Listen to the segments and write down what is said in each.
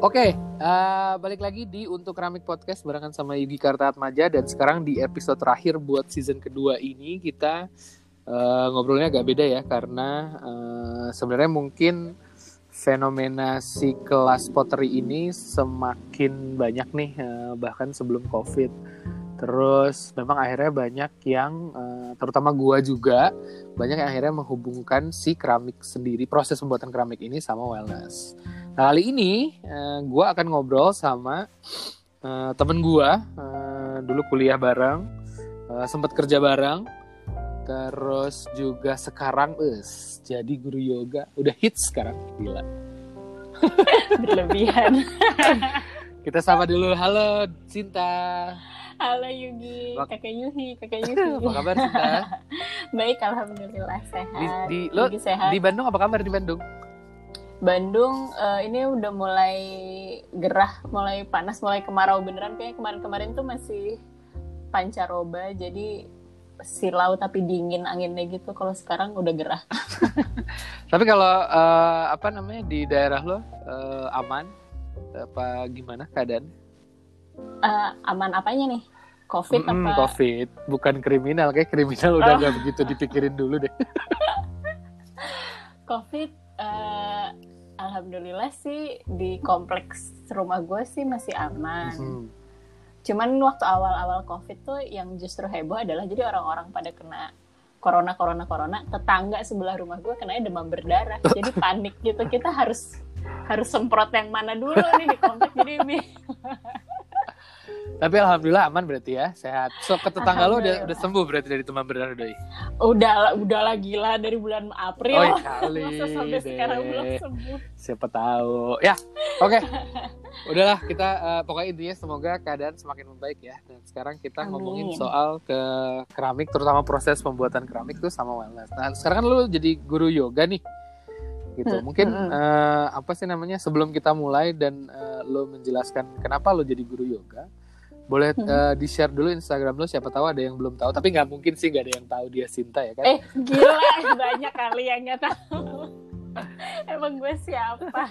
Oke, uh, balik lagi di Untuk Keramik Podcast barengan sama Yugi Kartaatmaja. Dan sekarang di episode terakhir buat season kedua ini kita uh, ngobrolnya agak beda ya. Karena uh, sebenarnya mungkin fenomena si kelas pottery ini semakin banyak nih uh, bahkan sebelum covid. Terus memang akhirnya banyak yang uh, terutama gua juga banyak yang akhirnya menghubungkan si keramik sendiri proses pembuatan keramik ini sama wellness Nah, kali ini uh, eh, gue akan ngobrol sama uh, temen gue uh, dulu kuliah bareng, uh, sempat kerja bareng, terus juga sekarang us jadi guru yoga, udah hits sekarang gila. Berlebihan. Kita sama dulu, halo Cinta. Halo Yugi, kakek Yuhi, kakek Yuhi. apa kabar Cinta? Baik, alhamdulillah sehat. Di, di lo sehat. di Bandung apa kabar di Bandung? Bandung uh, ini udah mulai gerah, mulai panas, mulai kemarau beneran. Kayak kemarin-kemarin tuh masih pancaroba, jadi silau tapi dingin anginnya gitu. Kalau sekarang udah gerah. tapi kalau uh, apa namanya di daerah lo uh, aman? Apa gimana keadaan? Uh, aman apanya nih? Covid mm apa? Covid, bukan kriminal. Kayak kriminal udah oh. gak begitu dipikirin dulu deh. Covid uh, alhamdulillah sih di kompleks rumah gue sih masih aman. Hmm. Cuman waktu awal-awal covid tuh yang justru heboh adalah jadi orang-orang pada kena corona corona corona tetangga sebelah rumah gue kena demam berdarah jadi panik gitu kita harus harus semprot yang mana dulu nih di komplek jadi Tapi alhamdulillah aman berarti ya, sehat. So ke tetangga lo udah udah sembuh berarti dari demam berdarah doi. Udah udah lah gila dari bulan April. Oh, kali Masa sampai deh. sekarang belum sembuh. Siapa tahu. Ya, oke. Okay. Udahlah kita uh, pokoknya intinya semoga keadaan semakin membaik ya. Dan sekarang kita Amin. ngomongin soal ke keramik terutama proses pembuatan keramik tuh sama wellness. Nah, sekarang kan lu jadi guru yoga nih gitu. Hmm, Mungkin hmm, uh, apa sih namanya sebelum kita mulai dan uh, lo menjelaskan kenapa lo jadi guru yoga, boleh hmm. uh, di share dulu Instagram lo siapa tahu ada yang belum tahu. Tapi nggak mungkin sih nggak ada yang tahu dia Sinta ya kan? Eh gila banyak kali yang nggak tahu. Emang gue siapa?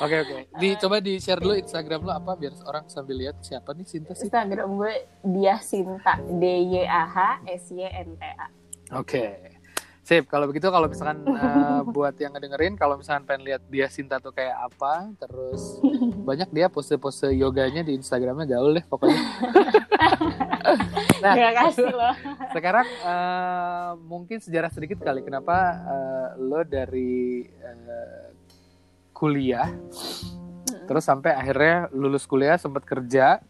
Oke oke. Okay, di coba di share dulu Instagram lo apa biar orang sambil lihat siapa nih Sinta sih. Instagram gue dia Sinta D Y A H S Y N T A. Oke. okay. Sip, kalau begitu kalau misalkan uh, buat yang ngedengerin, kalau misalkan pengen lihat dia Sinta tuh kayak apa, terus banyak dia pose-pose yoganya di Instagramnya gaul deh pokoknya. nah, Gak kasih loh. Sekarang uh, mungkin sejarah sedikit kali kenapa uh, lo dari uh, kuliah, terus sampai akhirnya lulus kuliah sempat kerja,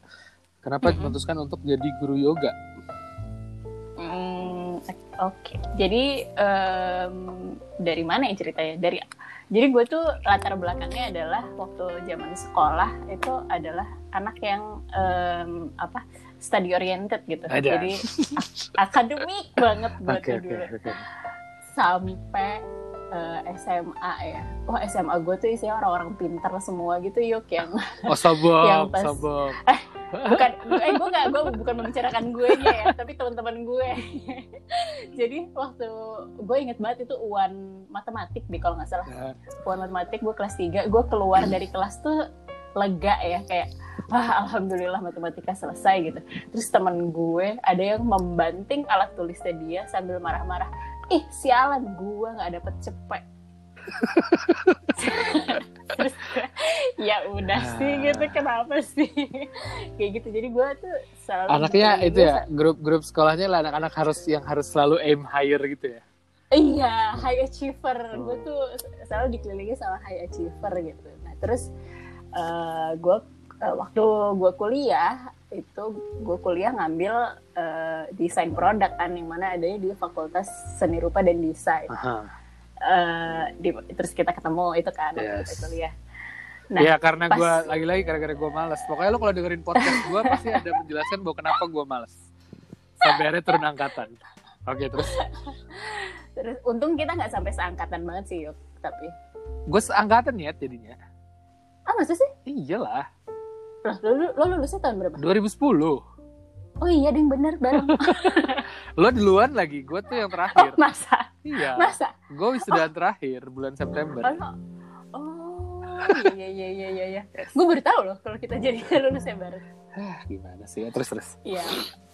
kenapa memutuskan untuk jadi guru yoga? Oke, okay. jadi um, dari mana ya ceritanya? Dari jadi gue tuh latar belakangnya adalah waktu zaman sekolah itu adalah anak yang um, apa study oriented gitu. Ada. Jadi akademik banget gue okay, tuh dulu. Okay, okay. Sampai uh, eh, SMA ya. Wah SMA gue tuh isinya orang-orang pintar semua gitu yuk yang Oh sabok, yang pas, sabok. Bukan eh gue gak gue bukan membicarakan gue ya tapi teman-teman gue. Jadi waktu gue inget banget itu uan matematik deh kalau nggak salah. Ya. uan matematik gue kelas 3 gue keluar dari kelas tuh lega ya kayak wah alhamdulillah matematika selesai gitu. Terus teman gue ada yang membanting alat tulisnya dia sambil marah-marah ih sialan gue nggak dapet cepet terus ya udah nah. sih gitu kenapa sih? Kayak gitu jadi gue tuh selalu anaknya itu ya grup-grup sekolahnya lah anak-anak harus yang harus selalu aim higher gitu ya? Iya high achiever. Oh. gue tuh selalu dikelilingi sama high achiever gitu. Nah terus uh, eh, gue uh, waktu gue kuliah itu gue kuliah ngambil uh, desain produk kan yang mana adanya di fakultas seni rupa dan desain uh, di, terus kita ketemu itu kan yes. kuliah Nah, ya karena pas... gue lagi-lagi gara-gara gue males. Pokoknya lo kalau dengerin podcast gue pasti ada menjelaskan bahwa kenapa gue males. Sampai akhirnya turun angkatan. Oke terus. terus untung kita nggak sampai seangkatan banget sih yuk. Tapi. Gue seangkatan ya jadinya. Ah masa sih? Iyalah. Lah lo, lo lulusnya tahun berapa? 2010. Oh iya ding bener bareng. lo duluan lagi, gue tuh yang terakhir. Oh, masa? Iya. Masa? Gue wisuda oh. terakhir bulan September. Oh, iya iya iya iya iya gue baru tahu loh kalau kita jadi lulusnya bareng gimana sih ya terus terus Iya,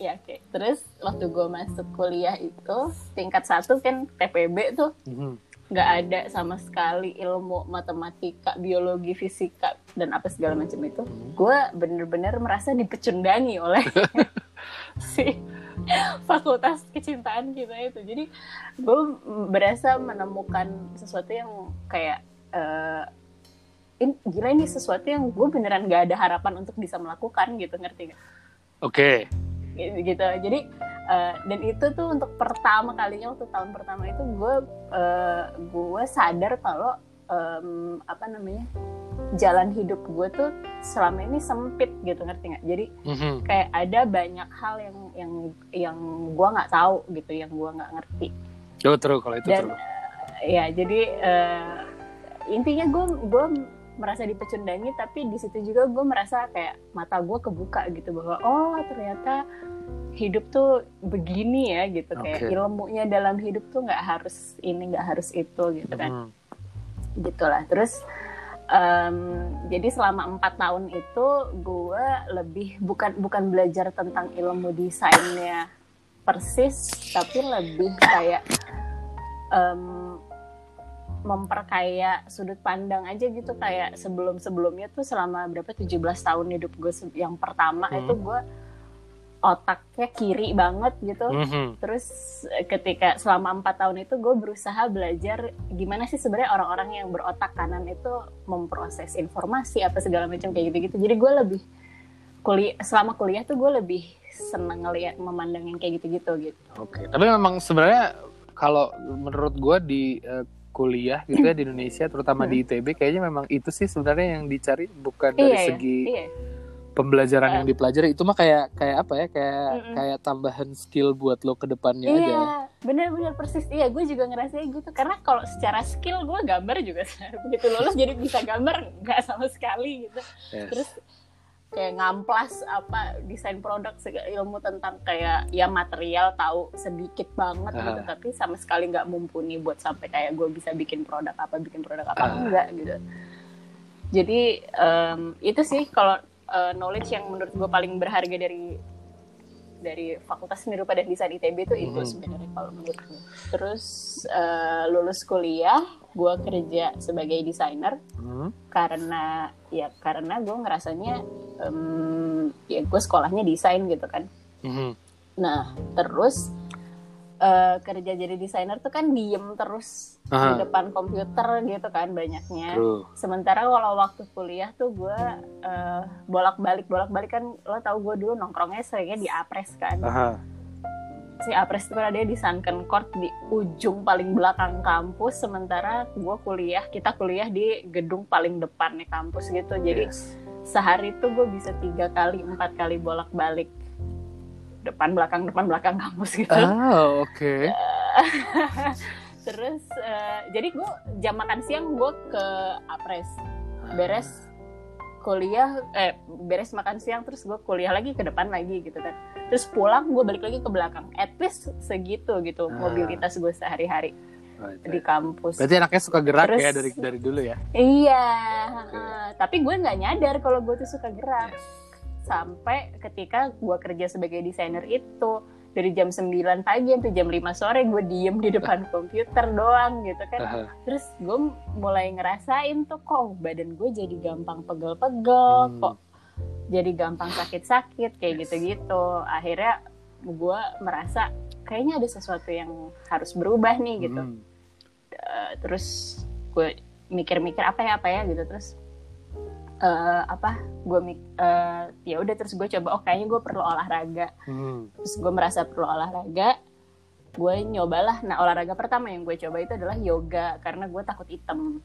iya oke. Terus waktu gue masuk kuliah itu tingkat satu kan TPB tuh Mhm. nggak ada sama sekali ilmu matematika, biologi, fisika dan apa segala macam itu. Gue bener-bener merasa dipecundangi oleh si fakultas kecintaan kita itu. Jadi gue berasa menemukan sesuatu yang kayak eh, in- gila ini sesuatu yang gue beneran gak ada harapan untuk bisa melakukan gitu ngerti gak? oke gitu, gitu. jadi eh, dan itu tuh untuk pertama kalinya waktu tahun pertama itu gue eh, gue sadar kalau em, apa namanya jalan hidup gue tuh selama ini sempit gitu ngerti nggak jadi Mhm. kayak ada banyak hal yang yang yang gue nggak tahu gitu yang gue nggak ngerti Oh, true kalau itu dan true ya jadi eh, intinya gue gue merasa dipecundangi tapi di situ juga gue merasa kayak mata gue kebuka gitu bahwa oh ternyata hidup tuh begini ya gitu kayak Oke. ilmunya dalam hidup tuh nggak harus ini nggak harus itu gitu kan Mhm. gitulah terus em, jadi selama empat tahun itu gue lebih bukan bukan belajar tentang ilmu desainnya persis tapi lebih kayak em, memperkaya sudut pandang aja gitu kayak sebelum sebelumnya tuh selama berapa 17 tahun hidup gue yang pertama Hmm. itu gue otaknya kiri banget gitu Mhm. Terus eh, ketika selama empat tahun itu gue berusaha belajar gimana sih sebenarnya orang-orang yang berotak kanan itu memproses informasi apa segala macam kayak gitu-gitu. Jadi gue lebih kuliah selama kuliah tuh gue lebih seneng ngeliat memandang yang kayak gitu-gitu gitu. Oke, tapi memang sebenarnya kalau menurut gua di eh, kuliah gitu ya di Indonesia, terutama di ITB, kayaknya memang itu sih sebenarnya yang dicari bukan dari Iya, ya, segi iya. Pembelajaran Eh. yang dipelajari. Itu mah kayak kayak apa ya? Kayak Mm-mm. kayak tambahan skill buat lo ke depannya aja. Iya, bener-bener persis. Iya, gue juga ngerasanya gitu. Karena kalau secara skill gue gambar juga begitu lulus jadi bisa gambar nggak sama sekali gitu. Yes. terus kayak ngamplas apa desain produk sega- ilmu tentang kayak ya material tahu sedikit banget gitu Ah. tapi sama sekali nggak mumpuni buat sampai kayak gue bisa bikin produk apa bikin produk apa Ah. enggak gitu jadi em, itu sih kalau eh, knowledge yang menurut gue paling berharga dari dari Fakultas Seni Rupa dan Desain ITB itu itu Mhm. sebenarnya kalau menurut gue. Terus eh, lulus kuliah, gue kerja sebagai desainer Hmm. karena ya karena gue ngerasanya em, ya gue sekolahnya desain gitu kan Mhm. nah terus eh, kerja jadi desainer tuh kan diem terus di Aha, depan komputer gitu kan banyaknya true. sementara kalau waktu kuliah tuh gue eh, bolak balik bolak balik kan lo tau gue dulu nongkrongnya seringnya di apres kan Aha. si apres itu kan ada di Sunken Court di ujung paling belakang kampus sementara gue kuliah kita kuliah di gedung paling depannya kampus gitu jadi Yes. sehari tuh gue bisa tiga kali empat kali bolak balik depan belakang depan belakang kampus gitu Ah, oke. terus eh, jadi gue jam makan siang gue ke apres beres kuliah eh beres makan siang terus gue kuliah lagi ke depan lagi gitu kan terus pulang gue balik lagi ke belakang at least segitu gitu Ah. mobilitas gue sehari-hari Right, di kampus Berarti anaknya suka gerak Terus- ya dari dari dulu ya. Iya, heeh. tapi gue nggak nyadar kalau gue tuh suka gerak. Sampai ketika gue kerja sebagai desainer itu dari jam 9 pagi sampai jam 5 sore gue diem di depan komputer doang gitu kan. Terus gue mulai ngerasain tuh kok badan gue jadi gampang pegel-pegel, Hmm. kok jadi gampang sakit-sakit kayak Yes. gitu-gitu. Akhirnya gue merasa kayaknya ada sesuatu yang harus berubah nih gitu Hmm. Eh, terus gue mikir-mikir apa ya apa ya gitu terus eh, apa gue mik eh, ya udah terus gue coba oh kayaknya gue perlu olahraga Hmm. terus gue merasa perlu olahraga gue nyobalah nah olahraga pertama yang gue coba itu adalah yoga karena gue takut hitam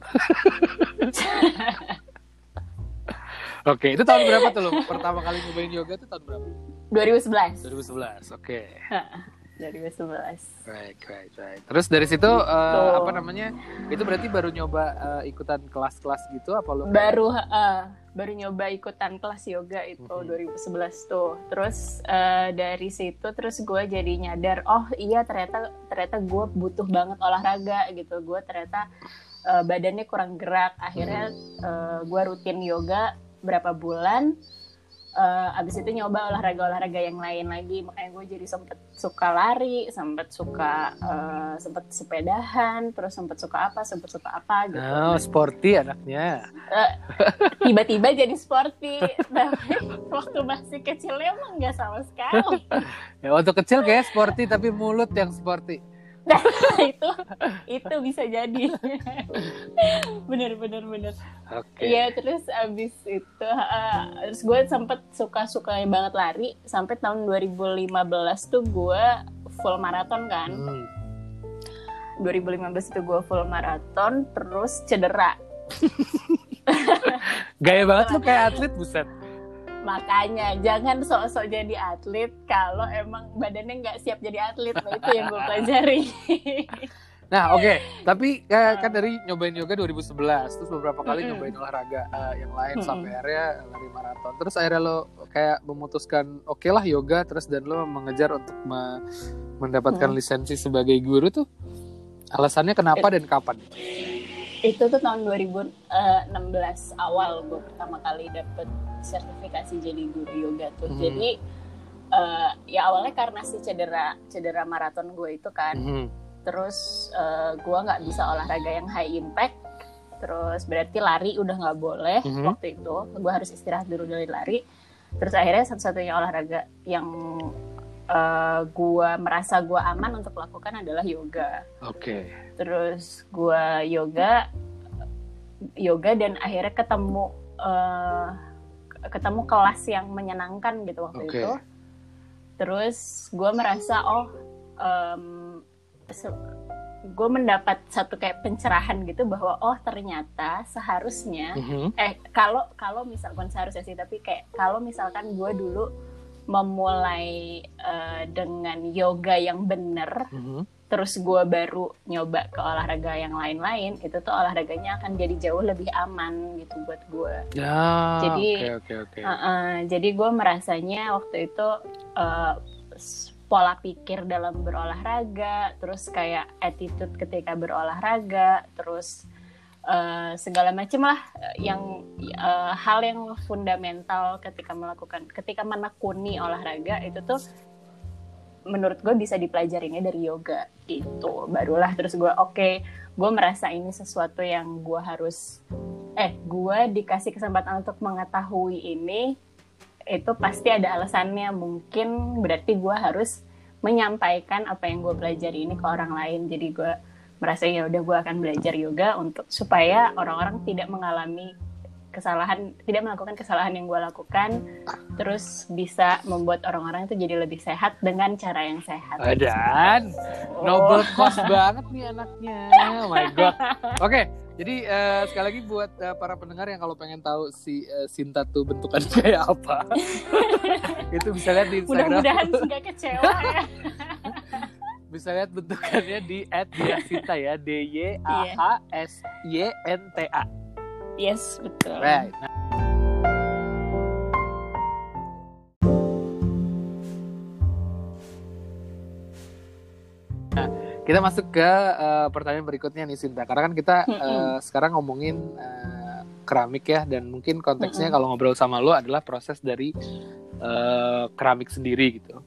Oke, itu tahun berapa tuh lo? Pertama kali nyobain yoga itu tahun berapa? 2011 2011. Oke. 2011 Right, right, right. Terus dari situ Gitu. apa namanya? Itu berarti baru nyoba eh, ikutan kelas-kelas gitu apa lo? baru eh, baru nyoba ikutan kelas yoga itu Mhm. 2011 tuh terus eh, dari situ terus gue jadi nyadar oh iya ternyata ternyata gue butuh banget olahraga gitu gue ternyata uh, badannya kurang gerak akhirnya uh, gue rutin yoga berapa bulan uh, abis itu nyoba olahraga-olahraga yang lain lagi. Makanya gue jadi sempet suka lari sempet suka uh, sempet sepedahan terus sempet suka apa sempet suka apa gitu. Oh sporty anaknya. Uh, tiba-tiba jadi sporty. Tapi waktu masih kecil emang nggak sama sekali. Ya waktu kecil kayak sporty tapi mulut yang sporty nah, itu itu bisa jadi. Bener bener bener. Oke. Okay. ya terus abis itu uh, terus gue sempet suka suka banget lari sampai tahun 2015 tuh gue full maraton kan. Hmm. 2015 itu gue full maraton terus cedera. Gaya banget lu kayak atlet buset makanya jangan sok-sok jadi atlet kalau emang badannya nggak siap jadi atlet nah itu yang gue pelajari nah oke okay. tapi uh, kan dari nyobain yoga 2011 terus beberapa kali mm -hmm. nyobain olahraga uh, yang lain mm -hmm. sampai akhirnya lari maraton terus akhirnya lo kayak memutuskan oke okay lah yoga terus dan lo mengejar untuk me mendapatkan mm -hmm. lisensi sebagai guru tuh alasannya kenapa dan kapan itu tuh tahun 2016 awal gue pertama kali dapet sertifikasi jadi guru yoga tuh. Hmm. Jadi uh, ya awalnya karena si cedera cedera maraton gue itu kan. Hmm. Terus uh, gue nggak bisa olahraga yang high impact. Terus berarti lari udah nggak boleh hmm. waktu itu. Gue harus istirahat dulu dari lari. Terus akhirnya satu-satunya olahraga yang uh, gue merasa gue aman untuk lakukan adalah yoga. Oke. Okay. Terus gue yoga, yoga dan akhirnya ketemu uh, ketemu kelas yang menyenangkan gitu waktu okay. itu terus gue merasa oh um, gue mendapat satu kayak pencerahan gitu bahwa oh ternyata seharusnya mm -hmm. eh kalau kalau misalkan seharusnya sih tapi kayak kalau misalkan gue dulu memulai uh, dengan yoga yang benar mm -hmm terus gue baru nyoba ke olahraga yang lain-lain itu tuh olahraganya akan jadi jauh lebih aman gitu buat gue ya, jadi okay, okay, okay. Uh, uh, jadi gue merasanya waktu itu uh, pola pikir dalam berolahraga terus kayak attitude ketika berolahraga terus uh, segala macam lah yang uh, hal yang fundamental ketika melakukan ketika menekuni olahraga itu tuh menurut gue bisa dipelajarinya dari yoga itu. Barulah terus gue oke okay, gue merasa ini sesuatu yang gue harus eh gue dikasih kesempatan untuk mengetahui ini itu pasti ada alasannya. Mungkin berarti gue harus menyampaikan apa yang gue pelajari ini ke orang lain. Jadi gue merasa ya udah gue akan belajar yoga untuk supaya orang-orang tidak mengalami kesalahan tidak melakukan kesalahan yang gue lakukan terus bisa membuat orang-orang itu jadi lebih sehat dengan cara yang sehat. Dan oh. noble cause banget nih anaknya. Oh my god. Oke okay, jadi uh, sekali lagi buat uh, para pendengar yang kalau pengen tahu si uh, Sinta tuh bentukan kayak apa itu bisa lihat di Instagram. Mudah-mudahan nggak kecewa ya bisa lihat bentukannya di @diasinta ya D Y A H S Y N T A Yes, betul. Right. Nah, kita masuk ke uh, pertanyaan berikutnya nih Sinta. Karena kan kita uh, sekarang ngomongin uh, keramik ya dan mungkin konteksnya kalau ngobrol sama lo adalah proses dari uh, keramik sendiri gitu.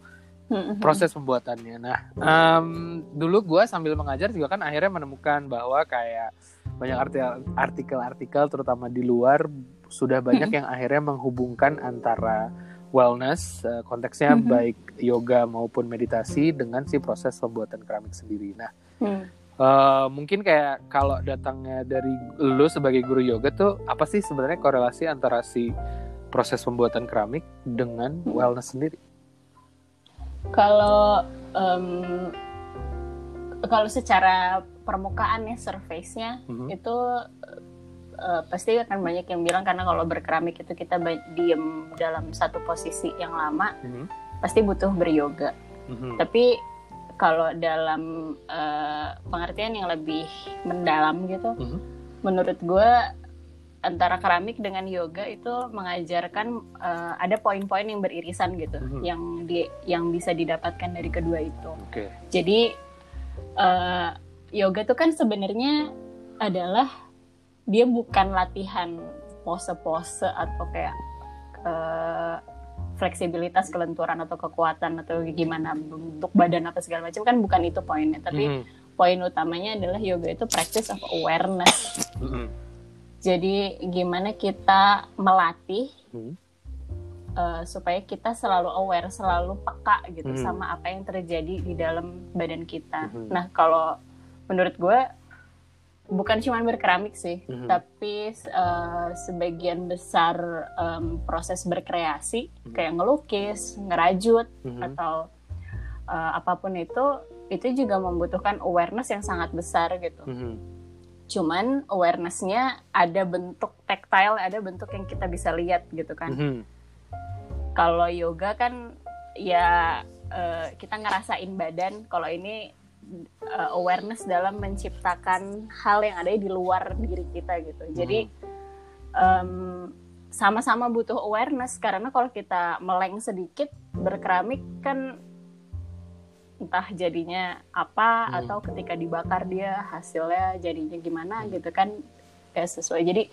Proses pembuatannya. Nah, um, dulu gue sambil mengajar juga kan akhirnya menemukan bahwa kayak banyak artikel-artikel terutama di luar sudah banyak yang akhirnya menghubungkan antara wellness uh, konteksnya mm-hmm. baik yoga maupun meditasi dengan si proses pembuatan keramik sendiri. Nah, uh, mungkin kayak kalau datangnya dari lu sebagai guru yoga tuh apa sih sebenarnya korelasi antara si proses pembuatan keramik dengan wellness sendiri? Kalau um, kalau secara permukaan ya surface-nya mm-hmm. itu uh, pasti akan banyak yang bilang karena kalau berkeramik itu kita diem dalam satu posisi yang lama mm-hmm. pasti butuh beryoga mm-hmm. tapi kalau dalam uh, pengertian yang lebih mendalam gitu mm-hmm. menurut gue antara keramik dengan yoga itu mengajarkan uh, ada poin-poin yang beririsan gitu mm-hmm. yang di yang bisa didapatkan dari kedua itu okay. jadi uh, yoga tuh kan sebenarnya adalah dia bukan latihan pose-pose atau kayak uh, fleksibilitas kelenturan atau kekuatan atau gimana bentuk badan apa segala macam kan bukan itu poinnya tapi mm. poin utamanya adalah yoga itu practice of awareness mm -hmm. Jadi gimana kita melatih mm. uh, supaya kita selalu aware selalu peka gitu mm. sama apa yang terjadi di dalam badan kita mm. nah kalau menurut gue bukan cuma berkeramik sih, mm-hmm. tapi uh, sebagian besar um, proses berkreasi mm-hmm. kayak ngelukis, ngerajut mm-hmm. atau uh, apa pun itu itu juga membutuhkan awareness yang sangat besar gitu. Mm-hmm. Cuman awarenessnya ada bentuk tactile, ada bentuk yang kita bisa lihat gitu kan. Mm-hmm. Kalau yoga kan ya uh, kita ngerasain badan, kalau ini uh, awareness dalam menciptakan hal yang ada di luar diri kita gitu. Jadi um, sama-sama butuh awareness karena kalau kita meleng sedikit berkeramik kan entah jadinya apa hmm. atau ketika dibakar dia hasilnya jadinya gimana gitu kan ya sesuai. Jadi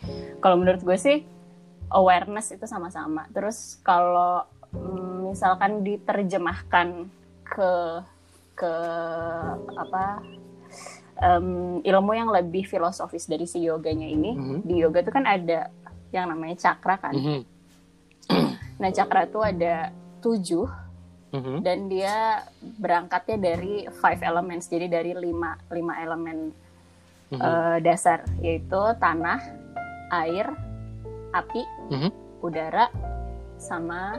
kalau menurut gue sih awareness itu sama-sama. Terus kalau mm, misalkan diterjemahkan ke ke apa um, ilmu yang lebih filosofis dari si yoganya ini mm -hmm. di yoga itu kan ada yang namanya cakra kan mm -hmm. nah cakra itu ada tujuh mm -hmm. dan dia berangkatnya dari five elements jadi dari lima lima elemen mm -hmm. uh, dasar yaitu tanah air api mm -hmm. udara sama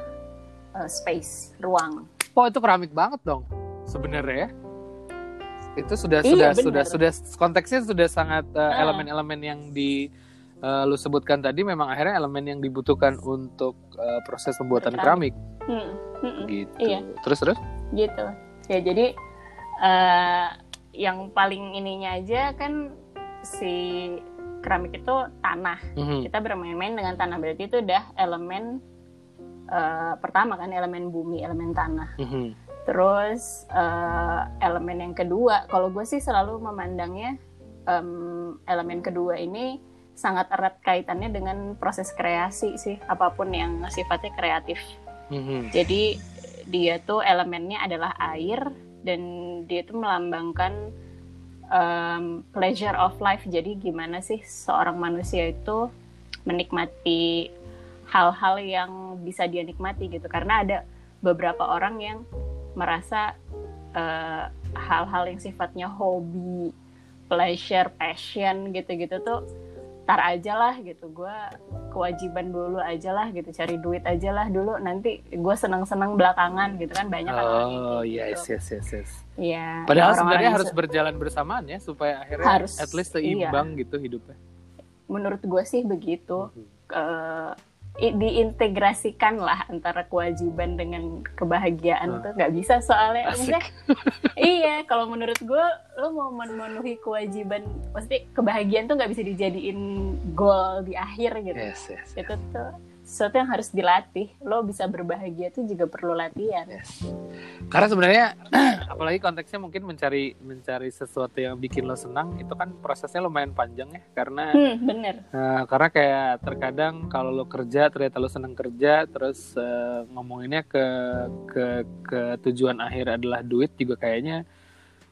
uh, space ruang oh itu keramik banget dong sebenarnya itu sudah iya, sudah bener. sudah sudah konteksnya sudah sangat uh, elemen-elemen yang di uh, lu sebutkan tadi memang akhirnya elemen yang dibutuhkan untuk uh, proses pembuatan keramik, Hmm. Hmm. gitu iya. terus terus gitu ya jadi uh, yang paling ininya aja kan si keramik itu tanah -hmm. kita bermain-main dengan tanah berarti itu udah elemen uh, pertama kan elemen bumi elemen tanah -hmm Terus uh, elemen yang kedua, kalau gue sih selalu memandangnya um, elemen kedua ini sangat erat kaitannya dengan proses kreasi sih, apa pun yang sifatnya kreatif. Mm-hmm. Jadi dia tuh elemennya adalah air dan dia tuh melambangkan um, pleasure of life. Jadi gimana sih seorang manusia itu menikmati hal-hal yang bisa dia nikmati gitu? Karena ada beberapa orang yang merasa eh, hal-hal uh, yang sifatnya hobi, pleasure, passion gitu-gitu tuh tar aja lah gitu gue kewajiban dulu aja lah gitu cari duit aja lah dulu nanti gue senang-senang belakangan gitu kan banyak kan oh yes gitu. yes yes yes iya padahal sebenarnya harus berjalan bersamaan ya supaya akhirnya harus, at least seimbang iya. gitu hidupnya menurut gue sih begitu mm -hmm. uh, diintegrasikan lah antara kewajiban dengan kebahagiaan uh. tuh. Nggak bisa soalnya. Maksudnya iya kalau menurut gue lo mau memenuhi kewajiban pasti kebahagiaan tuh nggak bisa dijadiin goal di akhir gitu. Yes, yes, itu tuh sesuatu yang harus dilatih. Lo bisa berbahagia itu juga perlu latihan. Yes. karena sebenarnya apalagi konteksnya mungkin mencari mencari sesuatu yang bikin lo senang itu kan prosesnya lumayan panjang ya. Karena hmm, bener. uh, karena kayak terkadang kalau lo kerja ternyata lo senang kerja terus uh, ngomonginnya ke ke ke tujuan akhir adalah duit juga kayaknya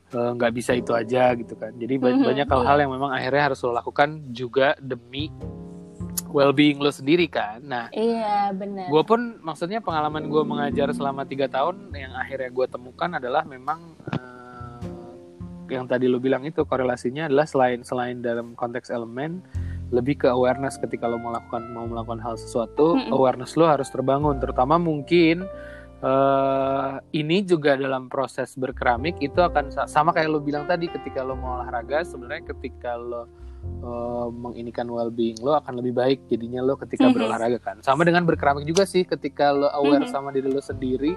eh, nggak uh, bisa itu aja gitu kan. Jadi mm -hmm, banyak hal-hal iya. yang memang akhirnya harus lo lakukan juga demi well-being lo sendiri kan. Nah, iya benar. Gue pun maksudnya pengalaman gue mengajar selama tiga tahun yang akhirnya gue temukan adalah memang uh, yang tadi lo bilang itu korelasinya adalah selain selain dalam konteks elemen lebih ke awareness ketika lo melakukan mau melakukan hal sesuatu, mm -mm. awareness lo harus terbangun. Terutama mungkin uh, ini juga dalam proses berkeramik itu akan sama kayak lo bilang tadi ketika lo mau olahraga sebenarnya ketika lo uh, menginikan well-being lo akan lebih baik jadinya lo ketika mm -hmm. berolahraga kan sama dengan berkeramik juga sih ketika lo aware mm -hmm. sama diri lo sendiri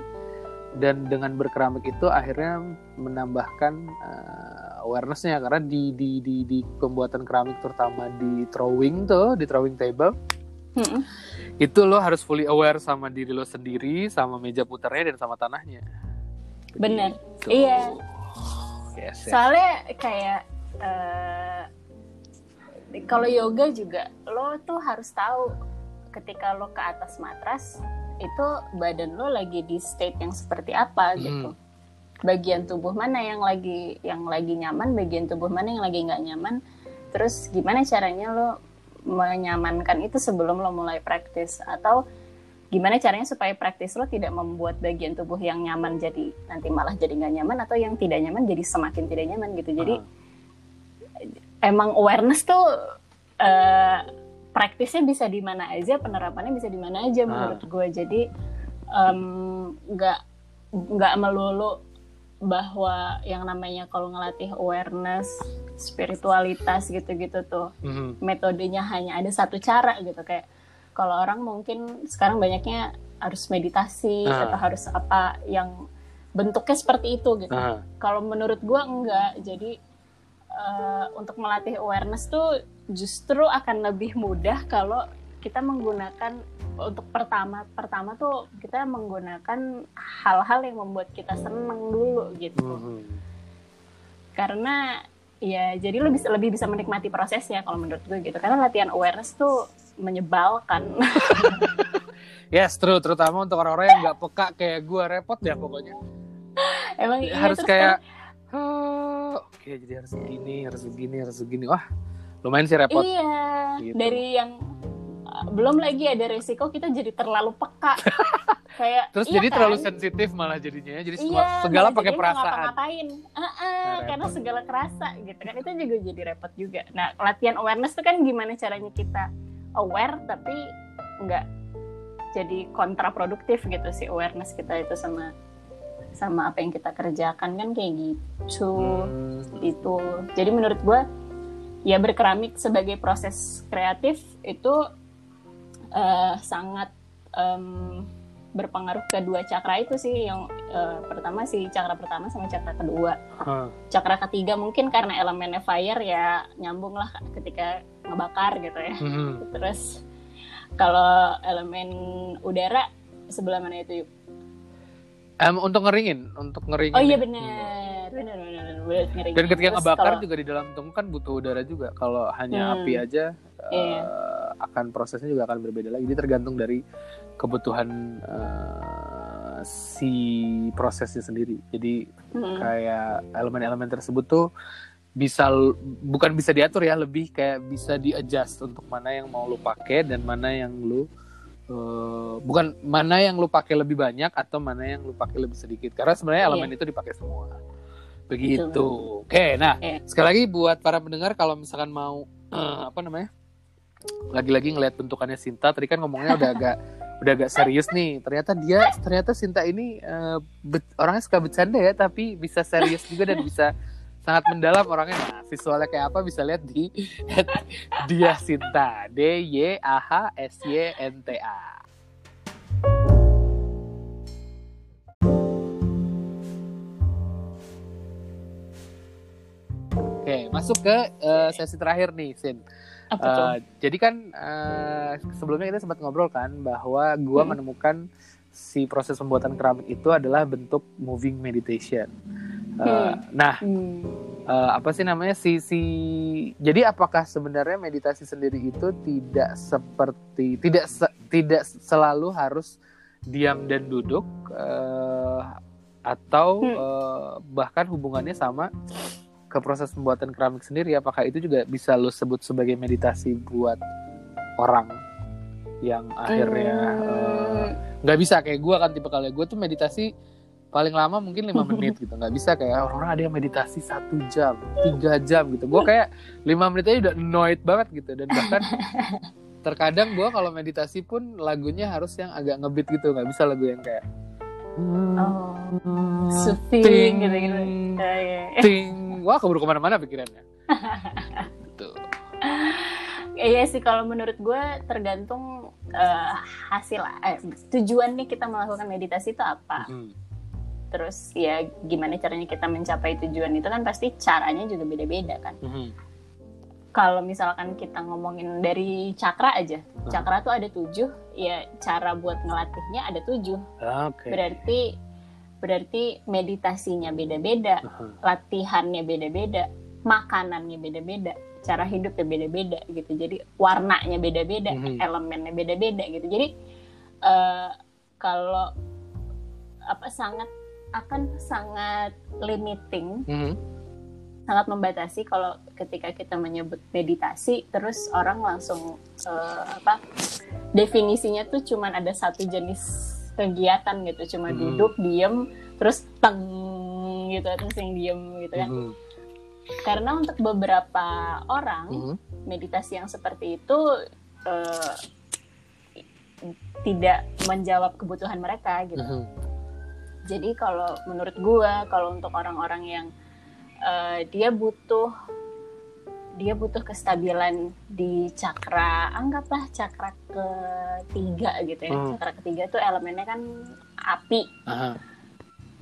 dan dengan berkeramik itu akhirnya menambahkan uh, awarenessnya karena di, di di di pembuatan keramik terutama di throwing tuh di throwing table mm -hmm. itu lo harus fully aware sama diri lo sendiri sama meja putarnya dan sama tanahnya bener iya yes, yes. soalnya kayak uh, kalau yoga juga lo tuh harus tahu ketika lo ke atas matras itu badan lo lagi di state yang seperti apa gitu. Bagian tubuh mana yang lagi yang lagi nyaman bagian tubuh mana yang lagi nggak nyaman. Terus gimana caranya lo menyamankan itu sebelum lo mulai praktis? Atau gimana caranya supaya praktis lo tidak membuat bagian tubuh yang nyaman jadi nanti malah jadi nggak nyaman atau yang tidak nyaman jadi semakin tidak nyaman gitu. Jadi Ah. Emang awareness tuh eh, praktisnya bisa di mana aja penerapannya bisa di mana aja menurut gue jadi nggak nggak melulu bahwa yang namanya kalau ngelatih awareness spiritualitas gitu-gitu tuh Mhm. metodenya hanya ada satu cara gitu kayak kalau orang mungkin sekarang banyaknya harus meditasi Ah. atau harus apa yang bentuknya seperti itu gitu Ah. kalau menurut gua enggak jadi eh, untuk melatih awareness tuh justru akan lebih mudah kalau kita menggunakan untuk pertama pertama tuh kita menggunakan hal-hal yang membuat kita seneng dulu gitu Mhm. karena ya jadi lo bisa lebih bisa menikmati prosesnya kalau menurut gue gitu karena latihan awareness tuh menyebalkan Yes, true. Terutama untuk orang-orang yang nggak peka kayak gue repot ya pokoknya. emang iya, harus terus kayak, "Ah, oke jadi harus begini, harus begini, harus begini. Wah, lumayan sih repot. iya Gitu. dari yang uh, belum lagi ada resiko kita jadi terlalu peka kayak Terus iya jadi kan? terlalu sensitif malah jadinya. Jadi iya, segala pakai perasaan. ngapain Nah, karena repot. segala kerasa gitu kan itu juga jadi repot juga nah latihan awareness tuh kan gimana caranya kita aware tapi nggak jadi kontraproduktif gitu sih awareness kita itu sama sama apa yang kita kerjakan kan kayak gitu Hmm. itu jadi menurut gue ya berkeramik sebagai proses kreatif itu eh, sangat em, berpengaruh ke dua cakra itu sih yang eh, pertama sih cakra pertama sama cakra kedua Hah. cakra ketiga mungkin karena elemennya fire ya nyambung lah ketika ngebakar gitu ya Mhm. terus kalau elemen udara sebelah mana itu Em, untuk ngeringin, untuk ngeringin. oh iya ya. benar benar benar benar benar. Dan ketika Terus ngebakar kalau- juga di dalam tubuh kan butuh udara juga. Kalau hanya Hmm. api aja, eh, Iya. akan prosesnya juga akan berbeda lagi. Jadi tergantung dari kebutuhan eh, si prosesnya sendiri. Jadi Mm-mm. kayak elemen-elemen tersebut tuh bisa bukan bisa diatur ya, lebih kayak bisa di adjust untuk mana yang mau lu pakai dan mana yang lu eh, bukan mana yang lu pakai lebih banyak atau mana yang lu pakai lebih sedikit. Karena sebenarnya Iya. elemen itu dipakai semua. Begitu. Betul. Oke, nah Iya. sekali lagi buat para pendengar kalau misalkan mau eh, apa namanya? Lagi-lagi ngelihat bentukannya Sinta, tadi kan ngomongnya udah agak udah agak serius nih. Ternyata dia ternyata Sinta ini be- orangnya suka bercanda ya, tapi bisa serius juga dan bisa sangat mendalam orangnya. Nah, visualnya kayak apa bisa lihat di dia Sinta. D Y A H S Y N T A. Oke, masuk ke eh, sesi terakhir nih, Sin. apa tuh Eh, jadi kan eh, sebelumnya kita sempat ngobrol kan bahwa gua Hmm. menemukan si proses pembuatan keramik itu adalah bentuk moving meditation. Eh, Hmm. Nah, Hmm. eh, apa sih namanya si si jadi apakah sebenarnya meditasi sendiri itu tidak seperti tidak se- tidak selalu harus diam dan duduk eh, atau Hmm. eh, bahkan hubungannya sama ke proses pembuatan keramik sendiri apakah itu juga bisa lo sebut sebagai meditasi buat orang yang akhirnya eh, Hmm. nggak bisa kayak gue kan tipe kali gue tuh meditasi paling lama mungkin lima menit gitu. Nggak bisa kayak orang ada yang meditasi satu jam tiga jam gitu. Gue kayak lima menit aja udah annoyed banget gitu. Dan bahkan terkadang gue kalau meditasi pun lagunya harus yang agak ngebeat gitu. Nggak bisa lagu yang kayak oh ting, gitu gitu. Ya, ya. ting. Wah keburu ke mana-mana pikirannya. Gitu. Iya sih kalau menurut gue tergantung eh, hasil eh, tujuannya kita melakukan meditasi itu apa. Hmm. Terus ya gimana caranya kita mencapai tujuan itu kan pasti caranya juga beda-beda kan. Hmm. Kalau misalkan kita ngomongin dari cakra aja, cakra tuh ada tujuh, ya cara buat ngelatihnya ada tujuh. oke Berarti berarti meditasinya beda-beda, Aha. latihannya beda-beda, makanannya beda-beda. cara hidupnya beda-beda gitu jadi warnanya beda-beda Mhm. elemennya beda-beda gitu jadi eh, kalau apa sangat akan sangat limiting Mhm. sangat membatasi kalau ketika kita menyebut meditasi terus orang langsung eh, apa definisinya tuh cuman ada satu jenis kegiatan gitu cuma Hmm. duduk diem terus teng gitu terus yang diem gitu kan Mhm. karena untuk beberapa orang Mhm. meditasi yang seperti itu eh, tidak menjawab kebutuhan mereka gitu Mhm. Jadi kalau menurut gua kalau untuk orang-orang yang eh, dia butuh dia butuh kestabilan di cakra anggaplah cakra ketiga gitu ya Hmm. cakra ketiga itu elemennya kan api Aha.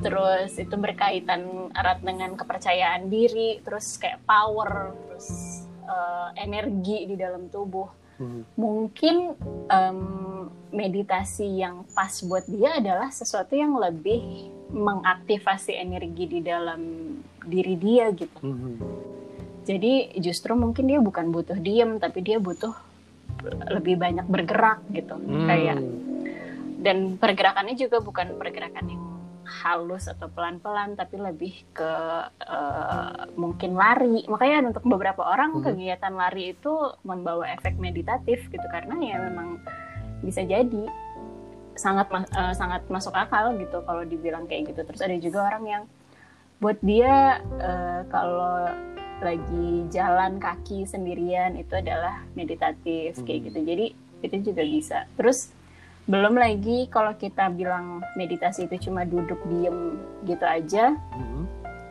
terus itu berkaitan erat dengan kepercayaan diri terus kayak power terus eh, energi di dalam tubuh Mungkin em, meditasi yang pas buat dia adalah sesuatu yang lebih mengaktifasi energi di dalam diri dia gitu. Mhm. Jadi justru mungkin dia bukan butuh diem tapi dia butuh lebih banyak bergerak gitu. Hmm. Kayak dan pergerakannya juga bukan pergerakan yang halus atau pelan-pelan tapi lebih ke eh, mungkin lari makanya untuk beberapa orang Mhm. kegiatan lari itu membawa efek meditatif gitu karena ya memang bisa jadi sangat eh, sangat masuk akal gitu kalau dibilang kayak gitu terus ada juga orang yang buat dia eh, kalau lagi jalan kaki sendirian itu adalah meditatif kayak Hmm. gitu jadi itu juga bisa terus belum lagi kalau kita bilang meditasi itu cuma duduk diem gitu aja Mhm.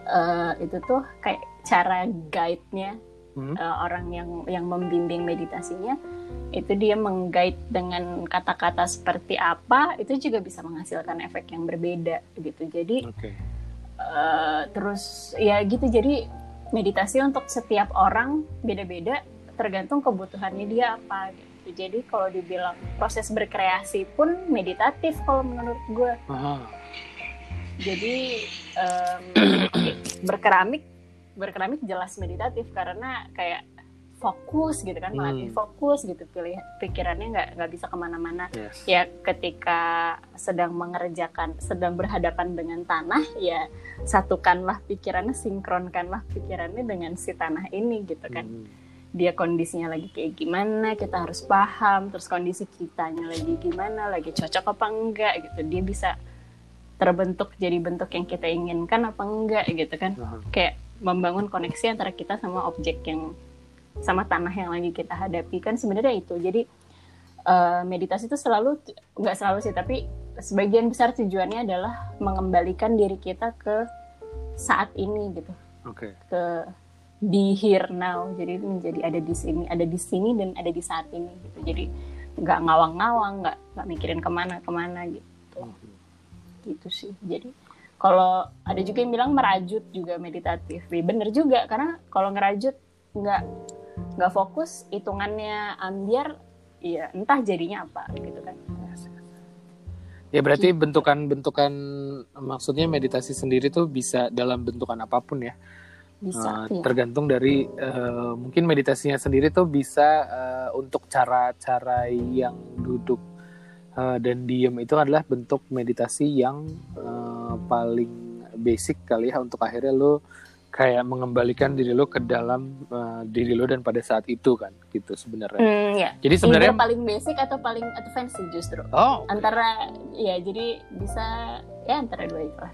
eh, itu tuh kayak cara guide-nya Mhm. eh, orang yang yang membimbing meditasinya itu dia mengguide dengan kata-kata seperti apa itu juga bisa menghasilkan efek yang berbeda gitu jadi Oke. eh, terus ya gitu jadi meditasi untuk setiap orang beda-beda tergantung kebutuhannya dia apa gitu jadi kalau dibilang proses berkreasi pun meditatif kalau menurut gue Aha. jadi em, berkeramik berkeramik jelas meditatif karena kayak fokus gitu kan melatih Hmm. fokus gitu pilih pikirannya nggak nggak bisa ke mana-mana Yes. ya ketika sedang mengerjakan sedang berhadapan dengan tanah ya satukanlah pikirannya sinkronkanlah pikirannya dengan si tanah ini gitu kan Mhm. Dia kondisinya lagi kayak gimana kita harus paham terus kondisi kitanya lagi gimana lagi cocok apa enggak gitu. Dia bisa terbentuk jadi bentuk yang kita inginkan apa enggak gitu kan. Aha. kayak membangun koneksi antara kita sama objek yang sama tanah yang lagi kita hadapi. Kan sebenarnya itu. Jadi eh, meditasi itu selalu nggak selalu sih tapi sebagian besar tujuannya adalah mengembalikan diri kita ke saat ini gitu. Oke. ke be here now. Jadi itu menjadi ada di sini ada di sini dan ada di saat ini gitu. Jadi nggak ngawang-ngawang nggak nggak mikirin ke mana ke mana gitu. Gitu sih. Jadi kalau ada juga yang bilang merajut juga meditatif. Ya, bener juga. Karena kalau ngerajut nggak nggak fokus hitungannya ambiar ya entah jadinya apa gitu kan. Ya berarti bentukan-bentukan maksudnya meditasi sendiri tuh bisa dalam bentukan apa pun ya. Bisa iya. tergantung dari eh, mungkin meditasinya sendiri tuh bisa eh, untuk cara-cara yang duduk eh, dan diem itu adalah bentuk meditasi yang eh, paling basic kali ya untuk akhirnya lo kayak mengembalikan diri lo ke dalam eh, diri lo dan pada saat itu kan gitu sebenarnya. Hmm, ya. Jadi Either sebenarnya paling basic atau paling advance justru oh antara ya jadi bisa ya antara dua itu lah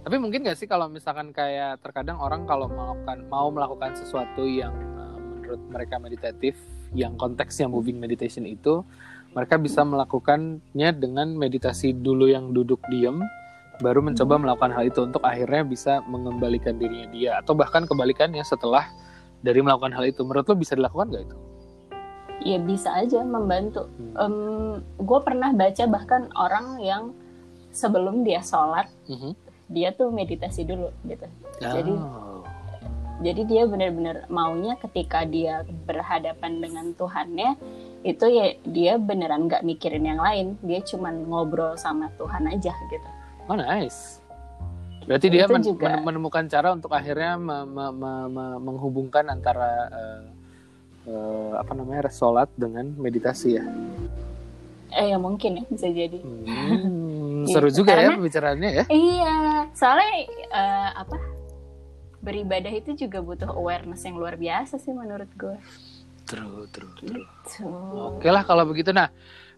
Tapi mungkin gak sih kalau misalkan kayak terkadang orang kalau melakukan mau melakukan sesuatu yang uh, menurut mereka meditatif, yang konteksnya moving meditation itu, mereka bisa melakukannya dengan meditasi dulu yang duduk diem, baru mencoba melakukan hal itu untuk akhirnya bisa mengembalikan dirinya dia, atau bahkan kebalikannya setelah dari melakukan hal itu. Menurut lo bisa dilakukan gak itu? ya bisa aja membantu Hmm. gue pernah baca bahkan orang yang sebelum dia sholat Mhm. Dia tuh meditasi dulu gitu Jadi- Oh. jadi dia benar-benar maunya ketika dia berhadapan dengan Tuhannya itu ya dia beneran nggak mikirin yang lain dia cuman ngobrol sama Tuhan aja gitu oh nice. Berarti dia men- juga. men- menemukan cara untuk akhirnya me- me- me- me- menghubungkan antara eh, eh, apa namanya sholat dengan meditasi ya. Eh ya mungkin ya bisa jadi. Hmm, Gitu. seru juga ya Karena- pembicaraannya ya. Iya, soalnya eh, apa? Beribadah itu juga butuh awareness yang luar biasa sih menurut gue. True, true, true. Tuh. Oke lah kalau begitu. Nah,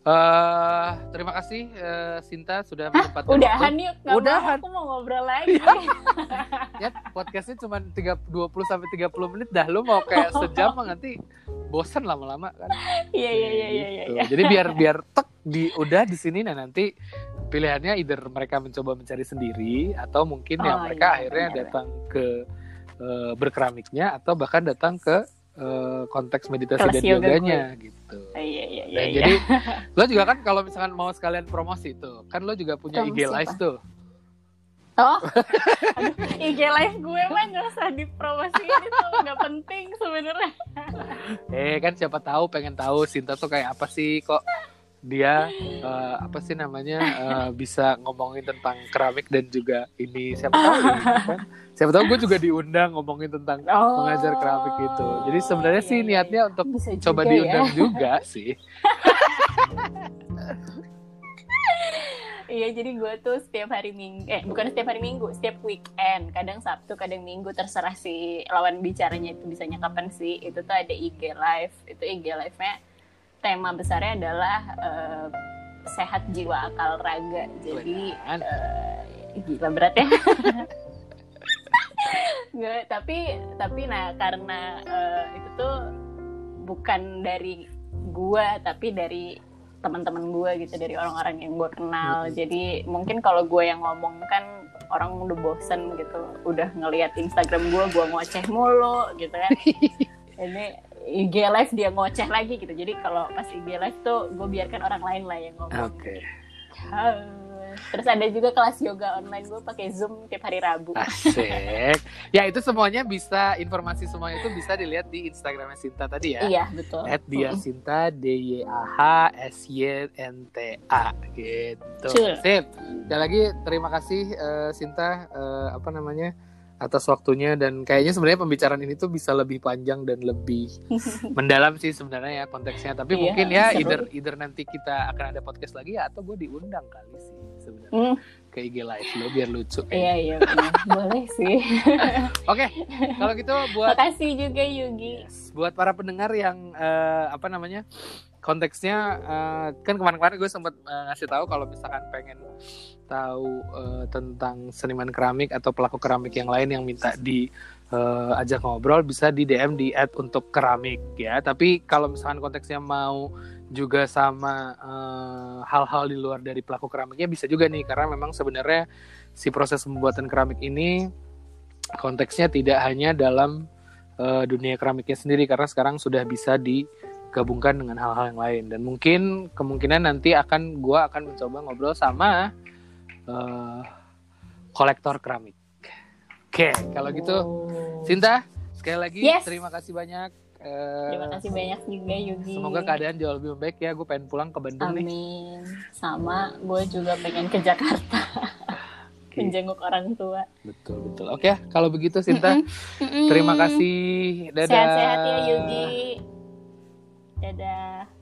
eh terima kasih eh, Sinta sudah menyempatkan Udahan waktu. yuk, mau, Udahan. aku mau ngobrol lagi. Ya, podcastnya cuma 3, 20 sampai 30 menit dah. Lu mau kayak sejam nanti bosan lama-lama kan. Iya iya iya iya iya. Gitu. Jadi biar biar tek di udah di sini nah nanti pilihannya either mereka mencoba mencari sendiri atau mungkin yang Oh, mereka iya, akhirnya benar. datang ke eh, berkeramiknya atau bahkan datang ke eh, konteks meditasi Kelas dan yoga yoganya gitu. Iya iya iya. Dan iya. jadi lo juga kan kalau misalkan mau sekalian promosi tuh, kan lo juga punya IG Promosi live apa? tuh. Oh, aduh, IG live gue mah nggak usah dipromosiin itu nggak penting sebenarnya. Eh kan siapa tahu pengen tahu Sinta tuh kayak apa sih kok dia eh, apa sih namanya eh, bisa ngomongin tentang keramik dan juga ini siapa tahu ya, kan? Siapa tahu gue juga diundang ngomongin tentang Oh, mengajar keramik itu. Jadi sebenarnya iya, sih iya, niatnya iya. untuk Bisa coba juga diundang ya. juga sih. Iya, jadi gue tuh setiap hari minggu, eh bukan setiap hari minggu, setiap weekend, kadang Sabtu, kadang Minggu, terserah si lawan bicaranya itu bisanya kapan sih. Itu tuh ada IG live, itu IG live-nya tema besarnya adalah eh, sehat jiwa akal raga. Jadi eh, gila berat ya. Nggak, tapi tapi nah karena eh, itu tuh bukan dari gua tapi dari teman-teman gue gitu dari orang-orang yang gue kenal jadi mungkin kalau gue yang ngomong kan orang udah bosen gitu udah ngelihat Instagram gue gue ngoceh mulu gitu kan ini IG live dia ngoceh lagi gitu jadi kalau pas IG live tuh gue biarkan orang lain lah yang ngomong Oke. Halo. terus ada juga kelas yoga online gue pakai zoom tiap hari Rabu Asik. Ya itu semuanya bisa informasi semuanya itu bisa dilihat di Instagramnya Sinta tadi ya. iya betul At dia Sinta D Y A H S Y N T A gitu. Sip. Sekali lagi terima kasih eh, Sinta eh, apa namanya atas waktunya dan kayaknya sebenarnya pembicaraan ini tuh bisa lebih panjang dan lebih mendalam sih sebenarnya ya konteksnya. Tapi Iya, mungkin ya seru. either either nanti kita akan ada podcast lagi ya, atau gue diundang kali sih sebenarnya Hmm, ke IG live lo biar lucu. iya iya benar. boleh sih Oke, kalau gitu buat makasih juga Yugi Yes, buat para pendengar yang eh, apa namanya konteksnya eh, kan kemarin-kemarin gue sempat eh, ngasih tahu kalau misalkan pengen tahu eh, tentang seniman keramik atau pelaku keramik yang lain yang minta di eh, ajak ngobrol bisa di DM di add untuk keramik ya. Tapi kalau misalkan konteksnya mau juga sama hal-hal di luar dari pelaku keramiknya bisa juga nih karena memang sebenarnya si proses pembuatan keramik ini konteksnya tidak hanya dalam eh, dunia keramiknya sendiri karena sekarang sudah bisa digabungkan dengan hal-hal yang lain dan mungkin kemungkinan nanti akan gua akan mencoba ngobrol sama eh, kolektor keramik. Oke, kalau gitu Oh. Sinta sekali lagi Yes. terima kasih banyak. Eh, Terima kasih banyak juga Yugi. Semoga keadaan jauh lebih baik ya. Gue pengen pulang ke Bandung nih. Amin. Sama, gue juga pengen ke Jakarta menjenguk orang tua. Betul betul. Oke, kalau begitu Sinta, terima kasih. Dadah. Sehat-sehat ya Yugi. Dadah.